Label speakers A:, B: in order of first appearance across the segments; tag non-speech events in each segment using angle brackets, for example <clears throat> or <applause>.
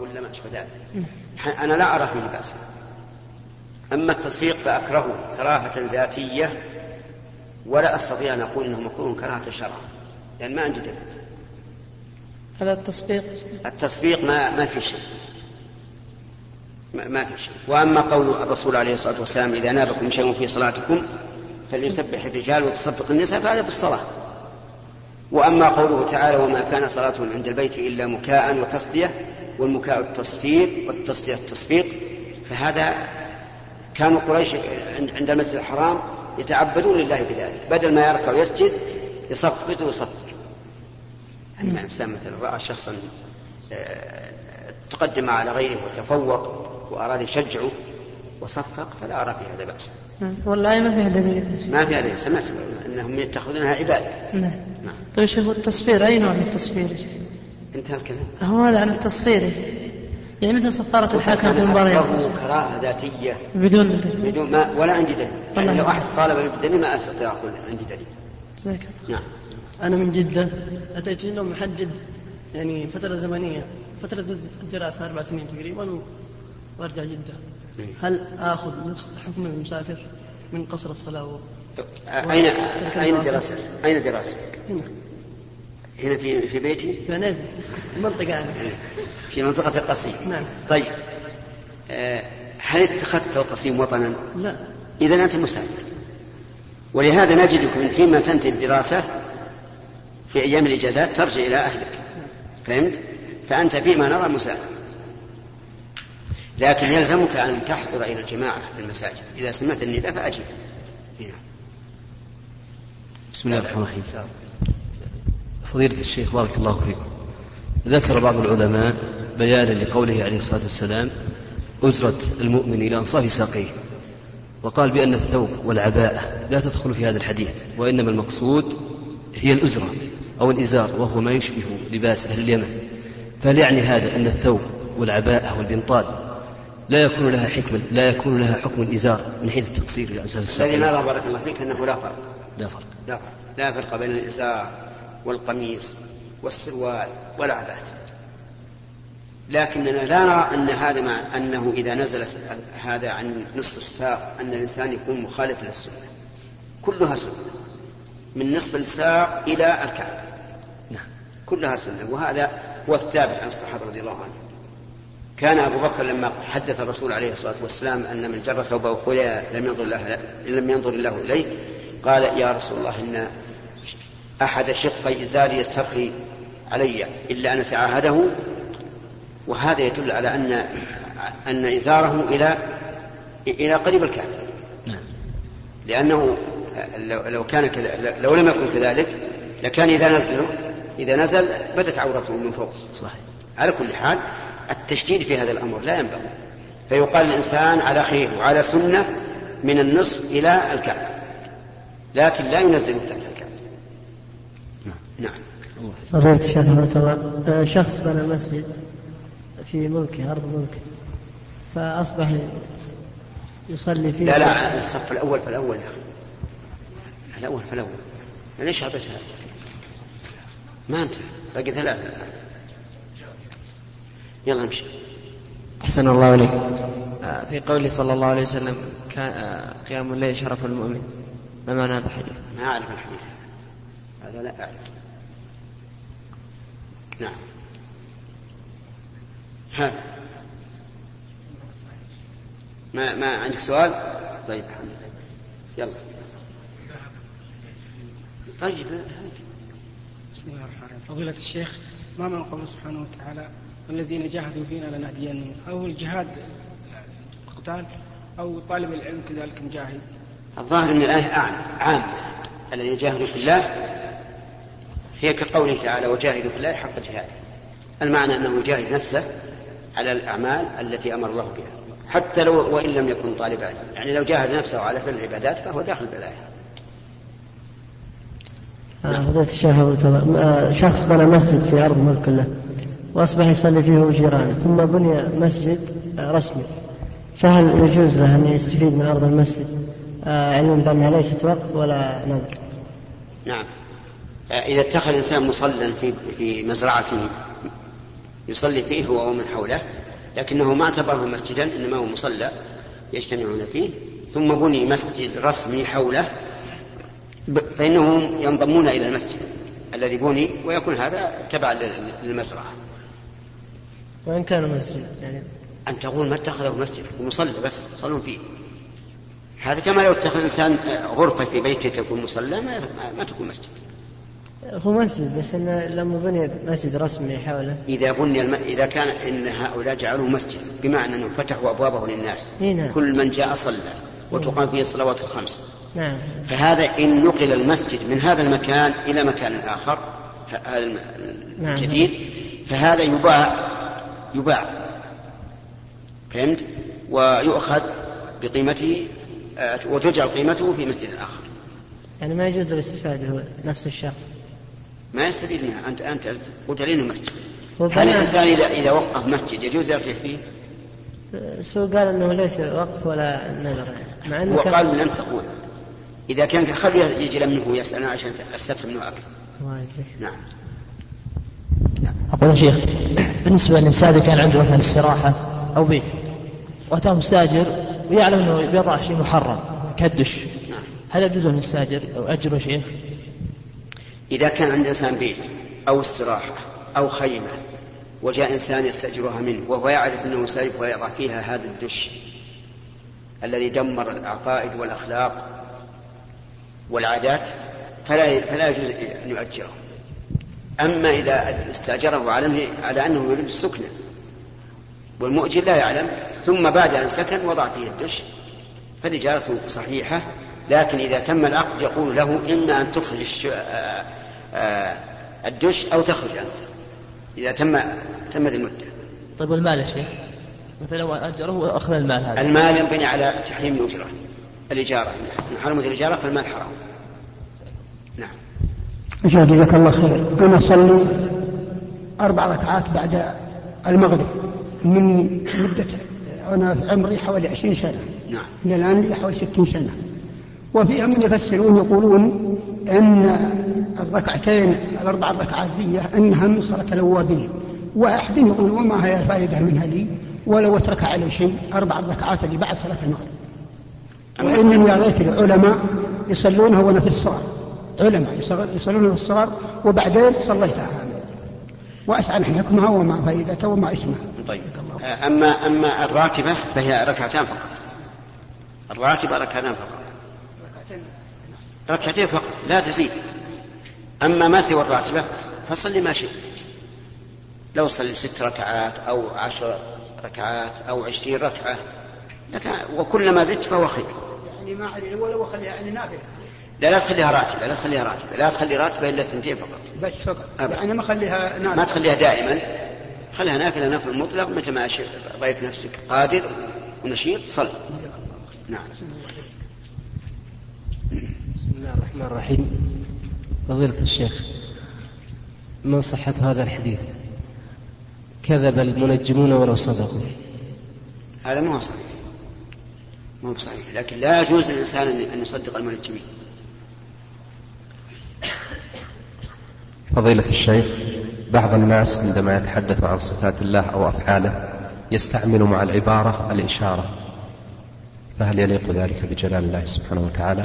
A: ولا ما أشبه ذلك؟ أنا لا أرى فيه بأسا أما التصفيق فأكرهه كراهة ذاتية ولا أستطيع أن أقول أنه مكروه كراهة شرع لأن ما عندي دليل.
B: هذا التصفيق
A: التصفيق ما ما في شيء. ما, ما في شيء. وأما قول الرسول عليه الصلاة والسلام إذا نابكم شيء في صلاتكم فليسبح الرجال وتصفق النساء فهذا بالصلاة. وأما قوله تعالى وما كان صلاتهم عند البيت إلا مكاء وتصدية والمكاء التصفيق والتصدية التصفيق فهذا كانوا قريش عند المسجد الحرام يتعبدون لله بذلك. بدل ما يركع ويسجد يصفق ويصفق. يعني إنسان مثلا رأى شخصا آه، تقدم على غيره وتفوق وأراد يشجعه وصفق فلا أرى في هذا بأس.
B: والله ما فيها دليل
A: ما فيها دليل سمعت أنهم يتخذونها عبادة.
B: نعم. نعم. طيب شوف التصفير أي نوع من التصفير
A: انتهى الكلام.
B: هو هذا عن التصفير يعني مثل صفارة الحاكم في المباريات
A: كراهة ذاتية.
B: بدون
A: بدون ما ولا عندي دليل. يعني لو أحد طالب بالدليل ما أستطيع أقول عندي دليل.
B: زيك.
A: نعم.
C: أنا من جدة. أتيت هنا محدد يعني فترة زمنية. فترة الدراسة أربع سنين تقريبا وأرجع جدة.
A: إيه.
C: هل آخذ نفس حكم المسافر من قصر الصلاة و...
A: أين أين دراستك؟ أين دراستك؟
C: هنا.
A: هنا في في بيتي؟
C: في نازل المنطقة يعني
A: في منطقة القصيم.
C: نعم.
A: طيب. آه، هل اتخذت القصيم وطنا؟
C: لا.
A: إذا أنت مسافر. ولهذا نجدك من حين ما تنتهي الدراسة في أيام الإجازات ترجع إلى أهلك. فهمت؟ فأنت فيما نرى مسافر. لكن يلزمك أن تحضر إلى الجماعة في المساجد. إذا سمعت النداء فأجب. هنا.
D: بسم الله الرحمن الرحيم. فضيلة الشيخ بارك الله فيكم ذكر بعض العلماء بيانا لقوله عليه الصلاة والسلام أزرة المؤمن إلى أنصاف ساقيه. وقال بأن الثوب والعباءة لا تدخل في هذا الحديث وإنما المقصود هي الأزرة أو الإزار وهو ما يشبه لباس أهل اليمن. فهل يعني هذا أن الثوب والعباءة والبنطال لا يكون لها حكم لا يكون لها حكم الإزار من حيث التقصير إلى أنصاف
A: الذي
D: الساقين
A: نرى بارك الله فيك أنه لا فرق.
D: لا فرق.
A: لا فرق. لا فرق بين الإزار والقميص والسروال والعباءة لكننا لا نرى أن هذا مع أنه إذا نزل هذا عن نصف الساق أن الإنسان يكون مخالف للسنة. كلها سنة. من نصف الساق إلى الكعب
D: نعم.
A: كلها سنة. وهذا هو الثابت عن الصحابة رضي الله عنهم. كان أبو بكر لما حدث الرسول عليه الصلاة والسلام أن من جر ثوبه خلع لم ينظر الله لم ينظر الله إليه قال يا رسول الله إن أحد شقي إزاري يسترخي علي إلا أن أتعاهده. وهذا يدل على أن أن إزاره إلى إلى قريب الكعب
D: نعم.
A: لأنه لو كان كذا لو لم يكن كذلك لكان إذا نزل إذا نزل بدت عورته من فوق.
D: صحيح.
A: على كل حال التشديد في هذا الأمر لا ينبغي. فيقال الإنسان على خير وعلى سنة من النصف إلى الكعب لكن لا ينزل تحت الكعب نعم.
C: فضيلة الشيخ رحمه الله. آه، شخص بنى مسجد في ملكه أرض ملكه فأصبح يصلي فيه.
A: لا لا الصف الأول فالأول يا أخي. الأول فالأول ليش هبتها ما انتهى باقي ثلاثة. الآن يلا امشي
E: أحسن الله إليك. آه، في قوله صلى الله عليه وسلم كان آه، قيام الليل شرف المؤمن. ما معنى هذا الحديث؟
A: ما أعرف الحديث. هذا لا أعرف. نعم. هذا ما ما عندك سؤال؟ طيب الحمد لله. يلا. طيب
F: بسم الله الرحمن الرحيم. فضيلة الشيخ ما معنى قوله سبحانه وتعالى والذين جاهدوا فينا لنهدينهم؟ أو الجهاد القتال أو طالب العلم كذلك مجاهد؟
A: الظاهر إن الآية عام عام الذين جاهدوا في الله هي كقوله تعالى وجاهدوا في الله حق جهاده. المعنى أنه يجاهد نفسه على الأعمال التي أمر الله بها. حتى لو وإن لم يكن طالب علم. يعني لو جاهد نفسه على فعل العبادات فهو داخل بالآية.
C: آه، فضيلة الشيخ آه، شخص بنى مسجد في أرض ملك له وأصبح يصلي فيه وجيرانه ثم بني مسجد آه، رسمي. فهل يجوز له أن يستفيد من أرض المسجد؟ علما بأنها ليست وقف ولا نذر؟
A: نعم. إذا اتخذ الإنسان مصلى في في مزرعته يصلي فيه هو ومن حوله لكنه ما اعتبره مسجدا إنما هو مصلى يجتمعون فيه. ثم بني مسجد رسمي حوله فإنهم ينضمون إلى المسجد الذي بني ويكون هذا تبعا للمزرعة.
C: وإن كان مسجد يعني
A: أن تقول ما اتخذه مسجد ومصلى بس يصلون فيه. هذا كما لو اتخذ إنسان غرفة في بيته تكون مصلى ما, ما تكون مسجد.
C: هو مسجد بس إنه لما بني مسجد رسمي حوله.
A: إذا بني الم... إذا كان إن هؤلاء جعلوه مسجد بمعنى أنهم فتحوا أبوابه للناس.
C: نعم.
A: كل من جاء صلى وتقام فيه الصلوات الخمس.
C: نعم.
A: فهذا إن نقل المسجد من هذا المكان إلى مكان آخر ه- هذا
C: نعم.
A: الجديد فهذا يباع يباع. فهمت؟ ويؤخذ بقيمته آه، وتجعل قيمته في مسجد آخر.
C: يعني ما يجوز الاستفادة هو نفس الشخص.
A: ما يستفيد منها. أنت أنت قلت لي إنه مسجد.
C: هو
A: هل الإنسان إذا إذا وقف مسجد يجوز يرتاح فيه؟
C: سو قال إنه ليس وقف ولا نذر. يعني مع إنه
A: هو
C: كان-
A: قال لم تقول. إذا كان خليه يجي منه ويسألنا عشان أستفهم منه أكثر. نعم.
G: أقول يا شيخ بالنسبة للإنسان إذا كان عنده مثلا استراحة أو بيت وأتاه مستاجر ويعلم أنه بيضع شيء محرم كالدش
A: نعم.
G: هل يجوز أن يستاجر؟ أو أجره شيخ؟
A: إذا كان عند إنسان بيت أو استراحة أو خيمة وجاء إنسان يستأجرها منه وهو يعرف أنه سيف ويضع فيها هذا الدش الذي دمر العقائد والأخلاق والعادات فلا فلا يجوز أن يؤجره. أما إذا استأجره على أنه يريد السكنة والمؤجر لا يعلم ثم بعد أن سكن وضع فيه الدش فالإجارة صحيحة لكن إذا تم العقد يقول له إما أن تخرج الش... آه، آه، الدش أو تخرج أنت. إذا تم تمت المدة.
G: طيب والمال يا شيخ؟ مثلا لو أجره وأخذ المال هذا.
A: المال ينبني على تحريم الأجرة الإجارة. إن حرمت الإجارة فالمال حرام. نعم.
H: جزاك الله خير. أنا أصلي أربع ركعات بعد المغرب من مدة أنا في عمري حوالي عشرين سنة.
A: نعم.
H: إلى الآن لي حوالي ستين سنة. وفيها من يفسرون يقولون أن الركعتين الأربع ركعات ذي أنها من صلاة الأوابين. وأحد يقول وما هي الفائدة منها لي ولو أترك علي شيء أربع ركعات اللي بعد صلاة المغرب. وإنني رأيت العلماء يصلونها وأنا في الصغر. علماء يصغر- يصلون في الصغر وبعدين صليتها. وأسعى أن حكمها وما فائدتها وما اسمها.
A: طيب. أما أما الراتبة فهي ركعتان فقط. الراتبة ركعتان فقط. ركعتين فقط لا تزيد. أما ما سوى الراتبة فصلي ما شئت. لو صلي ست ركعات أو عشر ركعات أو عشرين ركعة لك وكلما زدت فهو خير.
H: يعني ما أخليها يعني نافلة.
A: لا لا تخليها راتبة لا تخليها راتبة لا تخلي راتبة إلا ثنتين فقط.
H: بس فقط.
A: أبدا.
H: يعني ما أخليها
A: ما
H: نافلة
A: تخليها دائما. خليها نافلة نفل مطلق متى ما رأيت نفسك قادر ونشيط صل. نعم.
I: الرحمن الرحيم. فضيلة الشيخ من صحة هذا الحديث؟ كذب المنجمون ولو صدقوا.
A: هذا ما هو صحيح. ما هو صحيح. لكن لا يجوز للإنسان أن- يصدق المنجمين.
J: فضيلة الشيخ بعض الناس عندما يتحدث عن صفات الله أو أفعاله يستعمل مع العبارة الإشارة. فهل يليق ذلك بجلال الله سبحانه وتعالى؟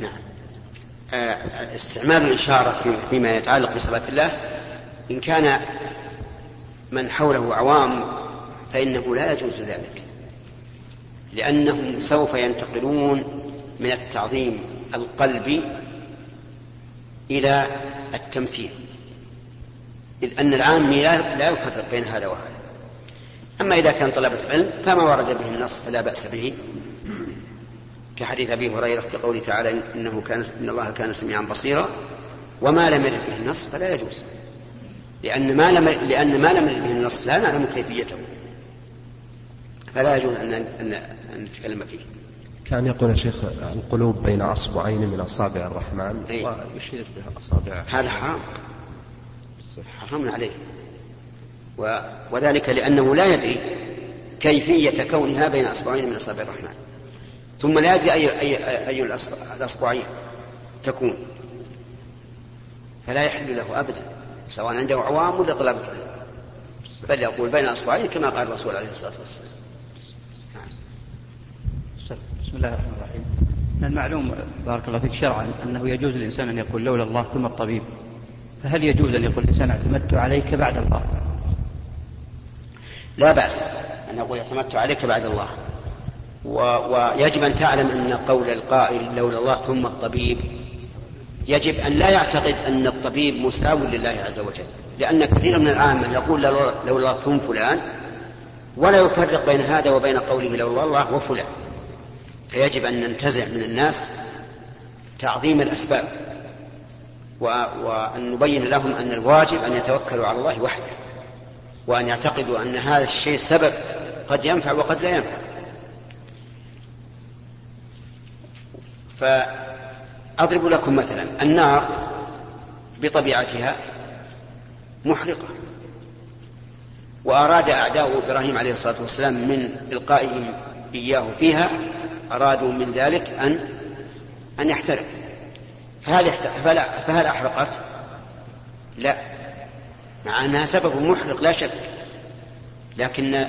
A: نعم. استعمال الإشارة في- فيما يتعلق بصفات الله. إن كان من حوله عوام فإنه لا يجوز ذلك لأنهم سوف ينتقلون من التعظيم القلبي إلى التمثيل إذ أن العامي لا يفرق بين هذا وهذا. أما إذا كان طلبة علم فما ورد به النص فلا بأس به. كحديث أبي هريرة في قوله تعالى إنه كان إن الله كان سميعا بصيرا وما لم يرد به النص فلا يجوز. لأن ما لم لأن ما لم يرد به النص لا نعلم كيفيته. فلا يجوز ان ان أن نتكلم فيه.
J: كان يقول يا شيخ القلوب بين أصبعين من أصابع الرحمن.
A: أي.
J: ويشير بها أصابع.
A: هذا حرام. حرام عليه. و... وذلك لأنه لا يدري كيفية كونها بين أصبعين من أصابع الرحمن. ثم لا يدري أي أي أي الأصبع- الاصبعين تكون. فلا يحل له أبدا سواء عنده عوام ولا علم. بل يقول بين أصبعين كما قال الرسول عليه الصلاة والسلام.
K: بسم الله الرحمن الرحيم. من المعلوم بارك الله فيك شرعا أنه يجوز للإنسان أن يقول لولا الله ثم الطبيب. فهل يجوز أن يقول الإنسان اعتمدت عليك بعد الله؟
A: لا بأس أن يقول اعتمدت عليك بعد الله. و... ويجب أن تعلم أن قول القائل لولا الله ثم الطبيب يجب أن لا يعتقد أن الطبيب مساو لله عز وجل لأن كثير من العامة يقول لولا الله ثم فلان ولا يفرق بين هذا وبين قوله لولا الله وفلان. فيجب أن ننتزع من الناس تعظيم الأسباب وأن نبين لهم أن الواجب أن يتوكلوا على الله وحده وأن يعتقدوا أن هذا الشيء سبب قد ينفع وقد لا ينفع. فأضرب لكم مثلا النار بطبيعتها محرقة. وأراد أعداء إبراهيم عليه الصلاة والسلام من إلقائهم إياه فيها أرادوا من ذلك أن أن يحترق. فهل فهل أحرقت؟ لا. مع أنها سبب محرق لا شك. لكن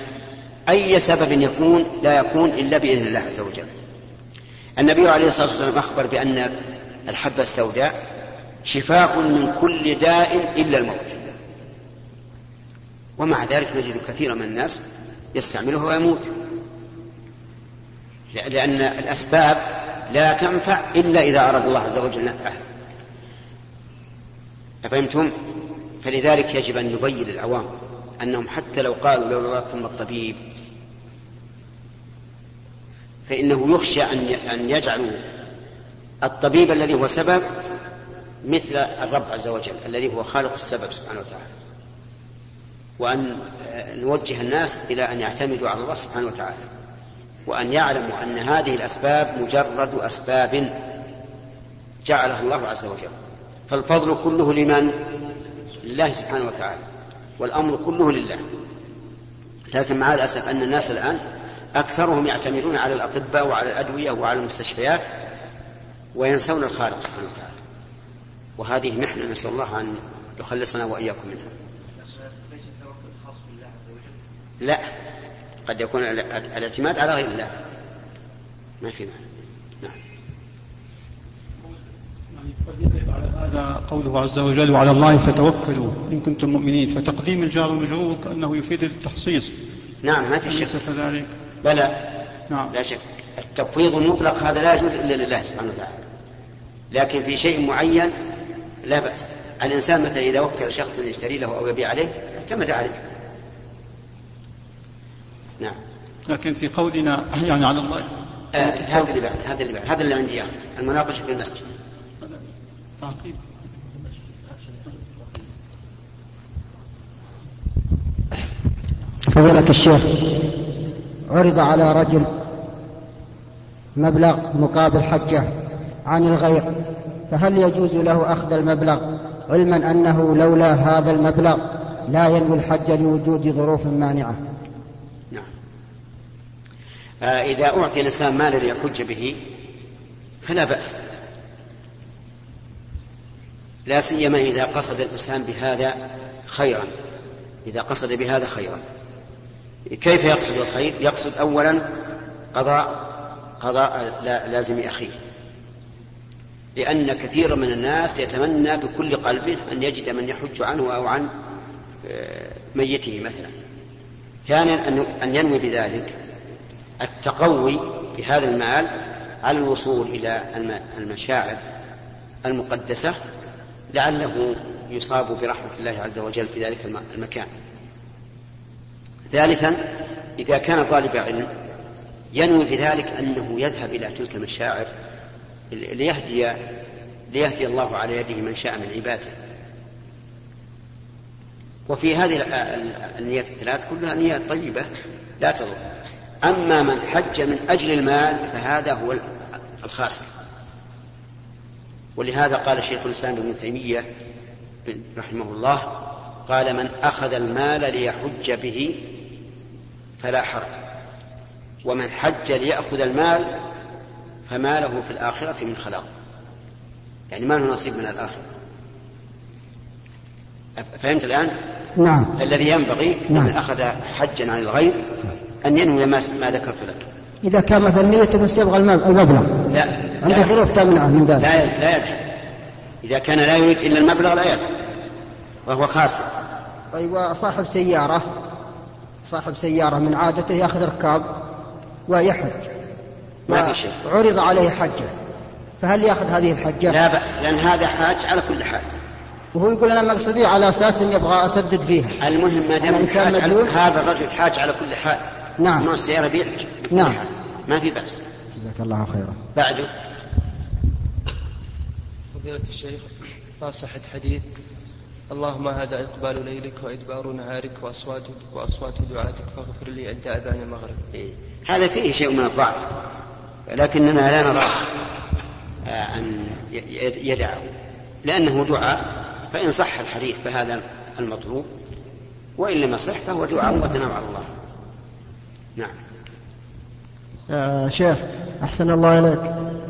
A: أي سبب يكون لا يكون إلا بإذن الله عز وجل. النبي عليه الصلاة والسلام أخبر بأن الحبة السوداء شفاء من كل داء إلا الموت. ومع ذلك نجد كثيرا من الناس يستعمله ويموت. لأن الأسباب لا تنفع إلا إذا أراد الله عز وجل نفعها أفهمتم؟ فلذلك يجب أن نبين للعوام أنهم حتى لو قالوا لولا ثم الطبيب فإنه يخشى أن يجعلوا الطبيب الذي هو سبب مثل الرب عز وجل الذي هو خالق السبب سبحانه وتعالى. وأن نوجه الناس إلى أن يعتمدوا على الله سبحانه وتعالى. وأن يعلموا أن هذه الأسباب مجرد أسباب جعلها الله عز وجل. فالفضل كله لمن؟ لله سبحانه وتعالى. والأمر كله لله. لكن مع الأسف أن الناس الآن أكثرهم يعتمدون على الأطباء وعلى الأدوية وعلى المستشفيات وينسون الخالق سبحانه وتعالى. وهذه محنة نسأل الله أن يخلصنا وإياكم منها. لا قد يكون الاعتماد على غير الله. ما في معنى. نعم.
L: هذا قوله عز وجل وعلى الله فتوكلوا إن كنتم مؤمنين. فتقديم الجار والمجرور كأنه يفيد التخصيص.
A: نعم ما في شك.
L: كذلك؟
A: بلى.
L: نعم.
A: لا شك. التفويض المطلق هذا لا يجوز إلا لله سبحانه وتعالى. لكن في شيء معين لا بأس. الإنسان مثلا إذا وكل شخصا يشتري له أو يبيع عليه اعتمد عليه. نعم.
L: لكن في قولنا يعني على الله.
A: آه هذا اللي بعد هذا اللي بعد. هذا اللي عندي يعني المناقشة في المسجد.
L: تعقيب.
M: فضيلة الشيخ عرض على رجل مبلغ مقابل حجة عن الغير فهل يجوز له أخذ المبلغ علما أنه لولا هذا المبلغ لا ينوي الحج لوجود ظروف مانعة؟
A: نعم. آه إذا أعطي الإنسان مالا ليحج به فلا بأس. لا سيما إذا قصد الإنسان بهذا خيرا. إذا قصد بهذا خيرا. كيف يقصد الخير؟ يقصد أولا قضاء قضاء لازم أخيه. لأن كثيرا من الناس يتمنى بكل قلبه أن يجد من يحج عنه أو عن ميته مثلا. ثانيا أن ينوي بذلك التقوي بهذا المال على الوصول إلى المشاعر المقدسة لعله يصاب برحمة الله عز وجل في ذلك المكان. ثالثا إذا كان طالب علم ينوي بذلك أنه يذهب إلى تلك المشاعر ليهدي ليهدي الله على يده من شاء من عباده. وفي هذه النيات الثلاث كلها نيات طيبة لا تضر. أما من حج من أجل المال فهذا هو الخاسر. ولهذا قال شيخ الإسلام ابن تيمية رحمه الله قال من أخذ المال ليحج به فلا حرج. ومن حج ليأخذ المال فما له في الآخرة من خلاق. يعني ما له نصيب من الآخرة. فهمت الآن؟
M: نعم.
A: الذي ينبغي
M: نعم.
A: من أخذ حجا عن الغير أن ينوي ما, ما ذكرت لك
M: إذا كان مثلا نيته بس يبغى المب- المبلغ.
A: لا.
M: عنده
A: لا.
M: ظروف تمنعه من ذلك.
A: لا لا يذهب إذا كان لا يريد إلا المبلغ لا يذهب وهو خاسر.
M: طيب وصاحب سيارة. صاحب سيارة من عادته يأخذ ركاب ويحج
A: ما في شيء
M: وعرض عليه حجة فهل يأخذ هذه الحجة؟
A: لا بأس لأن هذا حاج على كل حال
M: وهو يقول أنا مقصدي على أساس أني أبغى أسدد فيها
A: المهم ما دام؟ هذا الرجل حاج على كل حال
M: نعم.
A: نوع السيارة بيحج
M: نعم.
A: حال. ما في بأس
M: جزاك الله خيرا
A: بعده
I: فضيلة الشيخ ما صحة حديث اللهم هذا إقبال ليلك وإدبار نهارك وأصوات وأصوات دعاتك فاغفر لي عند أذان المغرب.
A: إيه. هذا فيه شيء من الضعف لكننا لا نرى آه، أن يدعه. لأنه دعاء فإن صح الحديث فهذا المطلوب وإن لم يصح فهو دعاء وثناء على الله. نعم.
C: آه شيخ أحسن الله إليك.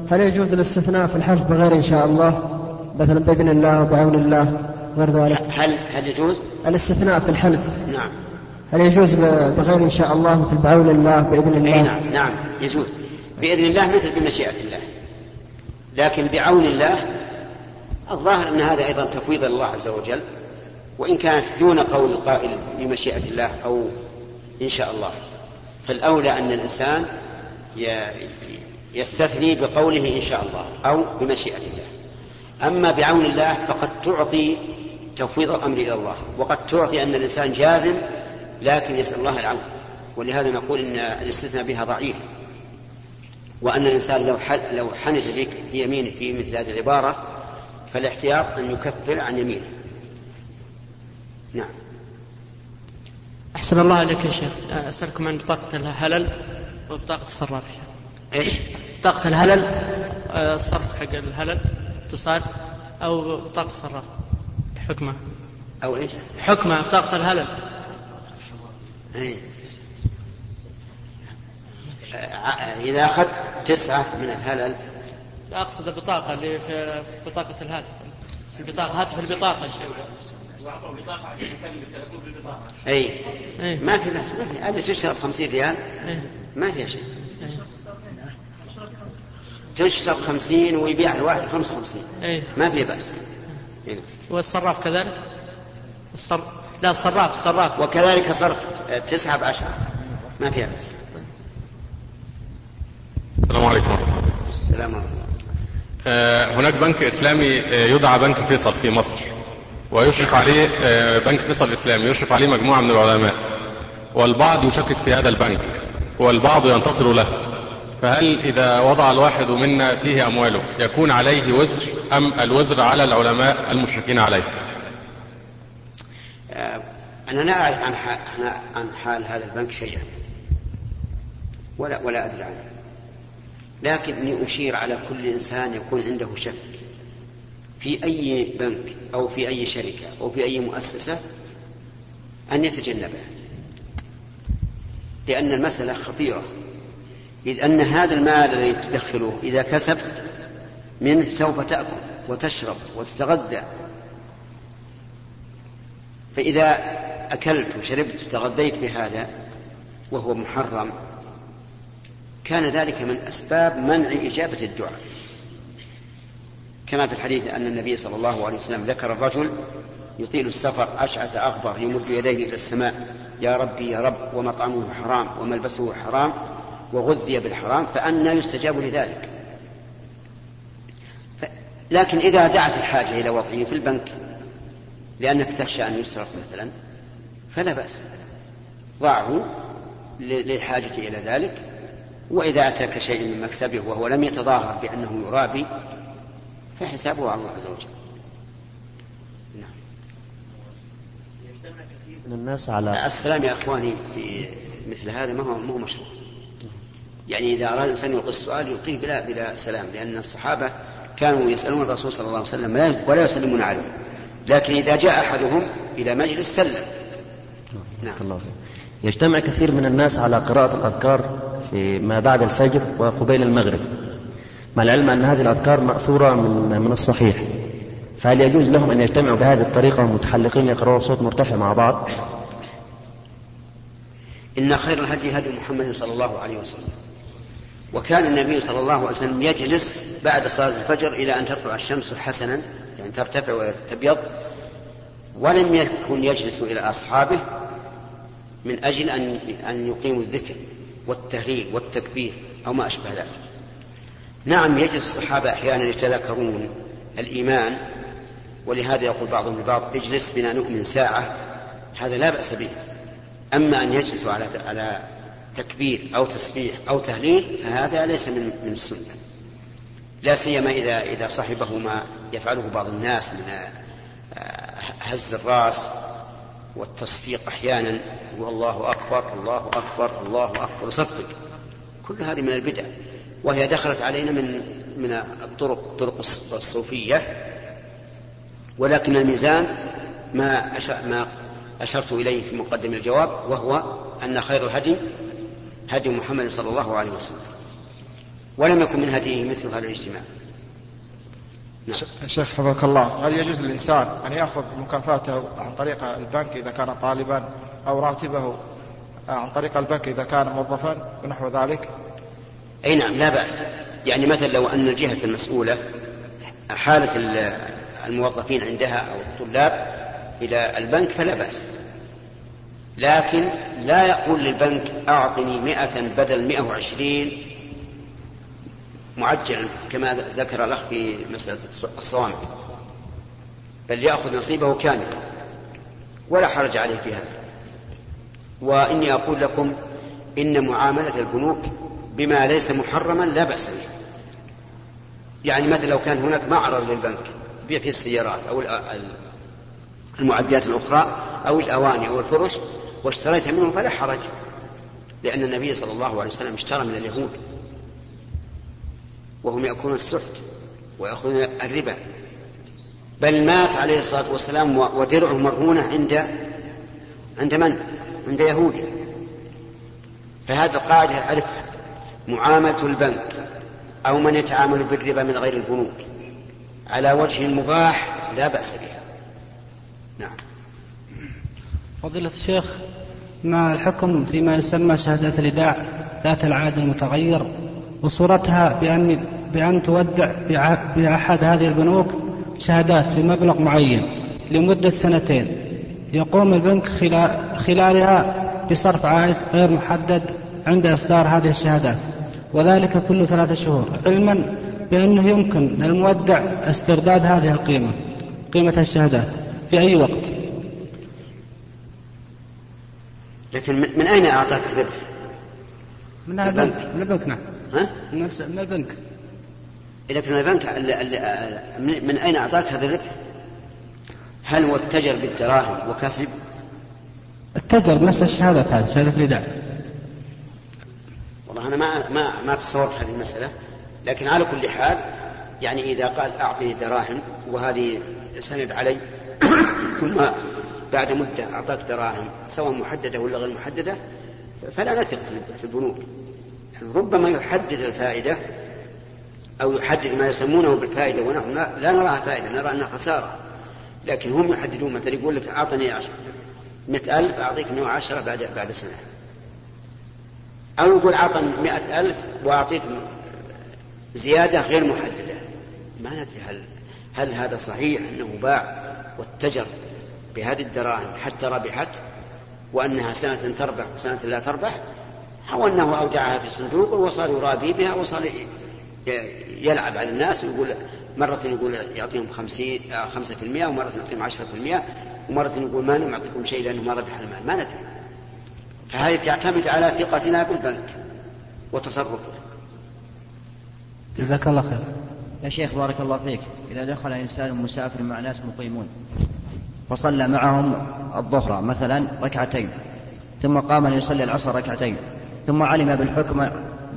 C: هل يجوز الاستثناء في الحلف بغير إن شاء الله؟ مثلا بإذن الله وبعون الله. غير ذلك.
A: هل هل يجوز؟
C: الاستثناء في الحلف.
A: نعم.
C: هل يجوز بغير إن شاء الله مثل بعون الله بإذن الله؟
A: أي نعم نعم يجوز. بإذن الله مثل بمشيئة الله. لكن بعون الله الظاهر أن هذا أيضا تفويض الله عز وجل وإن كانت دون قول القائل بمشيئة الله أو إن شاء الله. فالأولى أن الإنسان ي- يستثني بقوله إن شاء الله أو بمشيئة الله. أما بعون الله فقد تعطي تفويض الأمر إلى الله. وقد تعطي أن الإنسان جازم لكن يسأل الله العون. ولهذا نقول إن الاستثناء بها ضعيف. وأن الإنسان لو لو حنث بك في يمينه في مثل هذه العبارة فالاحتياط أن يكفر عن يمينه. نعم.
B: أحسن الله عليك يا شيخ. أسألكم عن بطاقة الهلل وبطاقة الصراف.
A: إيش؟
B: بطاقة الهلل آه، الصرف حق الهلل اتصال أو بطاقة الصراف. حكمة
A: أو إيش؟
B: حكمة بطاقة الهلل
A: إيه. آه، إذا أخذت تسعة من الهلل
B: لا أقصد البطاقة اللي في بطاقة الهاتف البطاقة هاتف البطاقة
A: أي
B: إيه.
A: ما في بأس ما في هذه تشرب 50 ريال
B: إيه.
A: ما فيها شيء تشرب 50 ويبيع الواحد 55
B: إيه.
A: ما في بأس.
B: والصراف كذلك؟ الصر... لا الصراف الصراف
A: وكذلك صرف آه، تسعة بعشرة ما فيها بأس.
N: السلام عليكم. ورحمة الله
A: السلام عليكم.
N: آه، هناك بنك إسلامي آه، يدعى بنك فيصل في مصر ويشرف عليه بنك فيصل الإسلامي يشرف عليه مجموعة من العلماء والبعض يشكك في هذا البنك والبعض ينتصر له. فهل إذا وضع الواحد منا فيه أمواله يكون عليه وزر أم الوزر على العلماء المشركين عليه؟
A: آه، أنا لا أعرف عن حال, عن حال هذا البنك شيئا. ولا ولا أدري عنه. لكني أشير على كل إنسان يكون عنده شك. في أي بنك أو في أي شركة أو في أي مؤسسة أن يتجنبها لأن المسألة خطيرة. إذ أن هذا المال الذي تدخله إذا كسبت منه سوف تأكل وتشرب وتتغذى فإذا أكلت وشربت وتغذيت بهذا وهو محرم كان ذلك من أسباب منع إجابة الدعاء. كما في الحديث أن النبي صلى الله عليه وسلم ذكر الرجل يطيل السفر أشعث أغبر يمد يديه إلى السماء يا ربي يا رب ومطعمه حرام وملبسه حرام وغذي بالحرام فأنى يستجاب لذلك ف... لكن إذا دعت الحاجة إلى وضعه في البنك لأنك تخشى أن يسرق مثلا فلا بأس ضعه للحاجة إلى ذلك وإذا أتاك شيء من مكسبه وهو لم يتظاهر بأنه يرابي فحسابه على الله عز وجل نعم.
O: من الناس على
A: السلام يا إخواني في مثل هذا ما هو ما هو مشروع. يعني إذا أراد الإنسان يلقي السؤال يلقيه بلا بلا سلام لأن الصحابة كانوا يسألون الرسول صلى الله عليه وسلم ولا يسلمون عليه. لكن إذا جاء أحدهم إلى مجلس سلم.
O: نعم. الله فيك. يجتمع كثير من الناس على قراءة الأذكار في ما بعد الفجر وقبيل المغرب مع العلم أن هذه الأذكار مأثورة من من الصحيح فهل يجوز لهم أن يجتمعوا بهذه الطريقة ومتحلقين يقرأوا صوت مرتفع مع بعض
A: إن خير الهدي هدي محمد صلى الله عليه وسلم وكان النبي صلى الله عليه وسلم يجلس بعد صلاة الفجر إلى أن تطلع الشمس حسنا يعني ترتفع وتبيض ولم يكن يجلس إلى أصحابه من أجل أن أن يقيموا الذكر والتهليل والتكبير أو ما أشبه ذلك. نعم يجلس الصحابة أحيانا يتذكرون الإيمان ولهذا يقول بعضهم لبعض اجلس بنا نؤمن ساعة هذا لا بأس به. أما أن يجلسوا على على تكبير أو تسبيح أو تهليل فهذا ليس من من السنة. لا سيما إذا إذا صحبه ما يفعله بعض الناس من هز الرأس والتصفيق أحيانا يقول الله أكبر الله أكبر الله أكبر يصفق كل هذه من البدع. وهي دخلت علينا من من الطرق الطرق الصوفية. ولكن الميزان ما ما أشرت إليه في مقدم الجواب وهو أن خير الهدي هدي محمد صلى الله عليه وسلم. ولم يكن من هديه مثل هذا الاجتماع.
P: نعم. شيخ حفظك الله هل يجوز للإنسان أن يأخذ مكافاته عن طريق البنك إذا كان طالبا أو راتبه عن طريق البنك إذا كان موظفا ونحو ذلك؟
A: أي نعم لا بأس. يعني مثلا لو أن الجهة المسؤولة حالة الموظفين عندها أو الطلاب إلى البنك فلا بأس. لكن لا يقول للبنك أعطني مئة بدل مئة وعشرين معجلا كما ذكر الأخ في مسألة الصوامع بل يأخذ نصيبه كاملا ولا حرج عليه في هذا. وإني أقول لكم إن معاملة البنوك بما ليس محرما لا بأس به. يعني مثلا لو كان هناك معرض للبنك بيع فيه السيارات أو المعدات الأخرى أو الأواني أو الفرش واشتريت منه فلا حرج لأن النبي صلى الله عليه وسلم اشترى من اليهود. وهم يأكلون السحت ويأخذون الربا. بل مات عليه الصلاة والسلام ودرعه مرهونة عند عند من؟ عند يهودي فهذه القاعدة أعرفها معاملة البنك أو من يتعامل بالربا من غير البنوك على وجه مباح لا بأس بها. نعم.
F: فضيلة الشيخ ما الحكم فيما يسمى شهادة الإيداع ذات العهد المتغير وصورتها بأن بأن تودع بأحد هذه البنوك شهادات بمبلغ معين لمدة سنتين؟ يقوم البنك خلالها بصرف عائد غير محدد عند إصدار هذه الشهادات وذلك كل ثلاثة شهور علما بأنه يمكن للمودع استرداد هذه القيمة قيمة الشهادات في أي وقت؟
A: لكن من أين أعطاك الربح؟
F: من البنك من البنك نعم ها؟ من نفس من البنك
A: لكن البنك من أين أعطاك هذا الربح؟ هل هو اتجر بالدراهم وكسب؟
F: اتجر بنفس الشهادة هذه شهادة الإيداع
A: والله أنا ما ما ما تصورت هذه المسألة لكن على كل حال يعني إذا قال أعطني دراهم وهذه سند علي ثم بعد مدة أعطاك دراهم سواء محددة ولا غير محددة فلا نثق في البنوك. ربما يحدد الفائدة أو يحدد ما يسمونه بالفائدة ونحن لا نراها فائدة نرى أنها خسارة. لكن هم يحددون مثلا يقول لك أعطني مئة ألف أعطيك مئة وعشرة بعد بعد سنة. أو يقول أعطني مئة ألف وأعطيك زيادة غير محددة. ما ندري هل هل هذا صحيح أنه باع واتجر. بهذه الدراهم حتى ربحت وأنها سنة تربح وسنة لا تربح أو أنه أودعها في صندوق وصار يرابي بها وصار يلعب على الناس ويقول مرة يقول يعطيهم خمسين خمسة في المئة ومرة يعطيهم عشرة في المئة ومرة يقول ما نعطيكم شيء لأنه ما ربح المال ما ندري. فهذه تعتمد على ثقتنا بالبنك وتصرفه
F: جزاك الله خير.
Q: يا شيخ بارك الله فيك. إذا دخل إنسان مسافر مع ناس مقيمون وصلى معهم الظهر مثلا ركعتين ثم قام ليصلي العصر ركعتين ثم علم بالحكم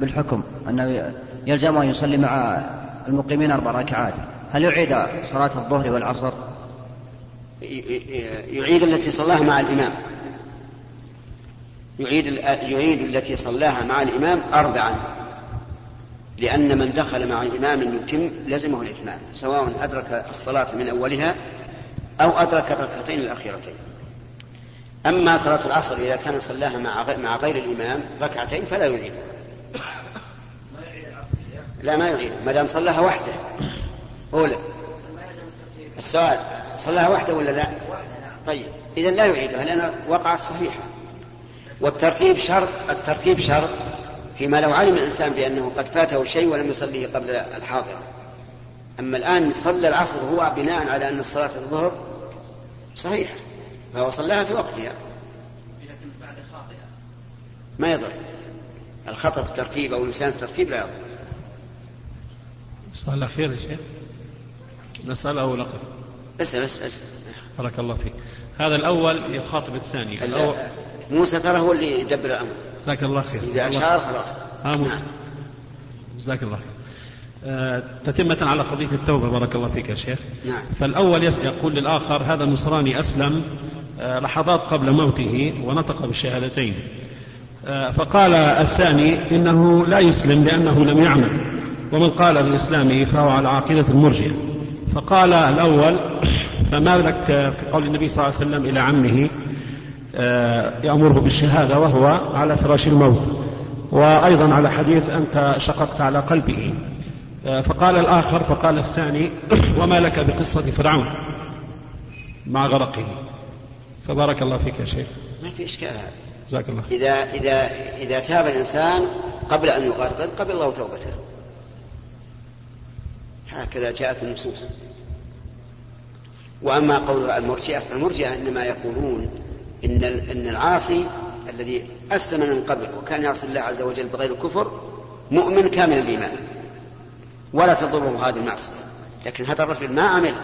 Q: بالحكم أنه يلزم أن يصلي مع المقيمين أربع ركعات. هل يعيد صلاة الظهر والعصر؟
A: يعيد التي صلاها مع الإمام. يعيد يعيد التي صلاها مع الإمام أربعا لأن من دخل مع إمام يتم لزمه الإتمام سواء أدرك الصلاة من أولها أو أدرك الركعتين الأخيرتين. أما صلاة العصر إذا كان صلاها مع مع غير الإمام ركعتين فلا يعيدها لا ما يعيد ما دام صلاها وحده. أولى. السؤال صلاها وحده ولا لا؟ طيب. إذا لا يعيدها لأن وقعت صحيحة. والترتيب شرط الترتيب شرط فيما لو علم الإنسان بأنه قد فاته شيء ولم يصليه قبل الحاضرة أما الآن صلى العصر هو بناء على أن صلاة الظهر صحيحة فهو صلاها في وقتها. ما يضر. الخطأ في الترتيب أو الإنسان في الترتيب لا يضر.
R: السؤال الأخير يا شيخ. نسأل أو لقب
A: اسأل اسأل اسأل
R: بارك الله فيك. هذا الأول يخاطب الثاني. الأول
A: موسى ترى هو اللي يدبر الأمر.
R: جزاك الله خير.
A: إذا أشار خلاص.
R: ها موسى جزاك الله خير. آه، تتمة على قضية التوبة بارك الله فيك يا شيخ.
A: نعم.
R: فالأول يقول للآخر هذا النصراني أسلم آه، لحظات قبل موته ونطق بالشهادتين. آه، فقال الثاني إنه لا يسلم لأنه لم يعمل ومن قال بإسلامه فهو على عقيدة المرجئة. فقال الأول <clears throat> فما لك في قول النبي صلى الله عليه وسلم إلى عمه آه، يأمره بالشهادة وهو على فراش الموت وأيضا على حديث أنت شققت على قلبه. آه، فقال الآخر فقال الثاني وما لك بقصة فرعون؟ مع غرقه. فبارك الله فيك يا شيخ.
A: ما في إشكال هذا.
R: جزاك الله خير.
A: إذا إذا إذا تاب الإنسان قبل أن يغرقد قبل الله توبته. هكذا جاءت النصوص. وأما قول المرجئة فالمرجئة إنما يقولون إن إن العاصي الذي أسلم من قبل وكان يعصي الله عز وجل بغير الكفر مؤمن كامل الإيمان. ولا تضره هذه المعصية. لكن هذا الرجل ما عمل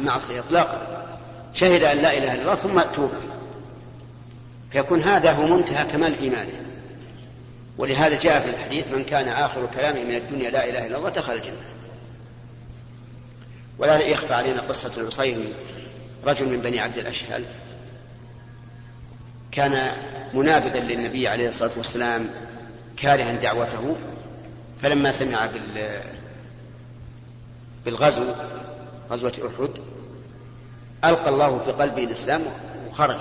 A: معصية إطلاقا. شهد أن لا إله إلا الله ثم توب فيكون هذا هو منتهى كمال إيمانه. ولهذا جاء في الحديث من كان آخر كلامه من الدنيا لا إله إلا الله دخل الجنة. ولا يخفى علينا قصة العصيري رجل من بني عبد الأشهل كان منابذا للنبي عليه الصلاة والسلام كارها دعوته. فلما سمع بال بالغزو غزوة أحد ألقى الله في قلبه الإسلام وخرج.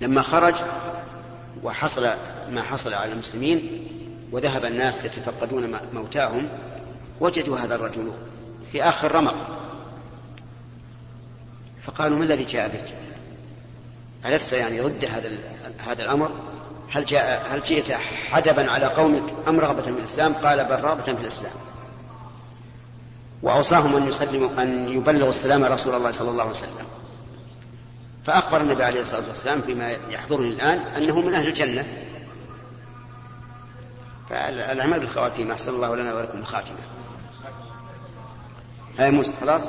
A: لما خرج وحصل ما حصل على المسلمين وذهب الناس يتفقدون موتاهم وجدوا هذا الرجل في آخر رمق. فقالوا ما الذي جاء بك؟ ألست يعني ضد هذا هذا الأمر؟ هل جاء هل جئت حدبا على قومك أم رغبة في الإسلام؟ قال بل رغبة في الإسلام. وأوصاهم أن يسلموا أن يبلغوا السلام رسول الله صلى الله عليه وسلم. فأخبر النبي عليه الصلاة والسلام فيما يحضرني الآن أنه من أهل الجنة. فالأعمال بالخواتيم أحسن الله لنا ولكم الخاتمة. هاي موسى خلاص؟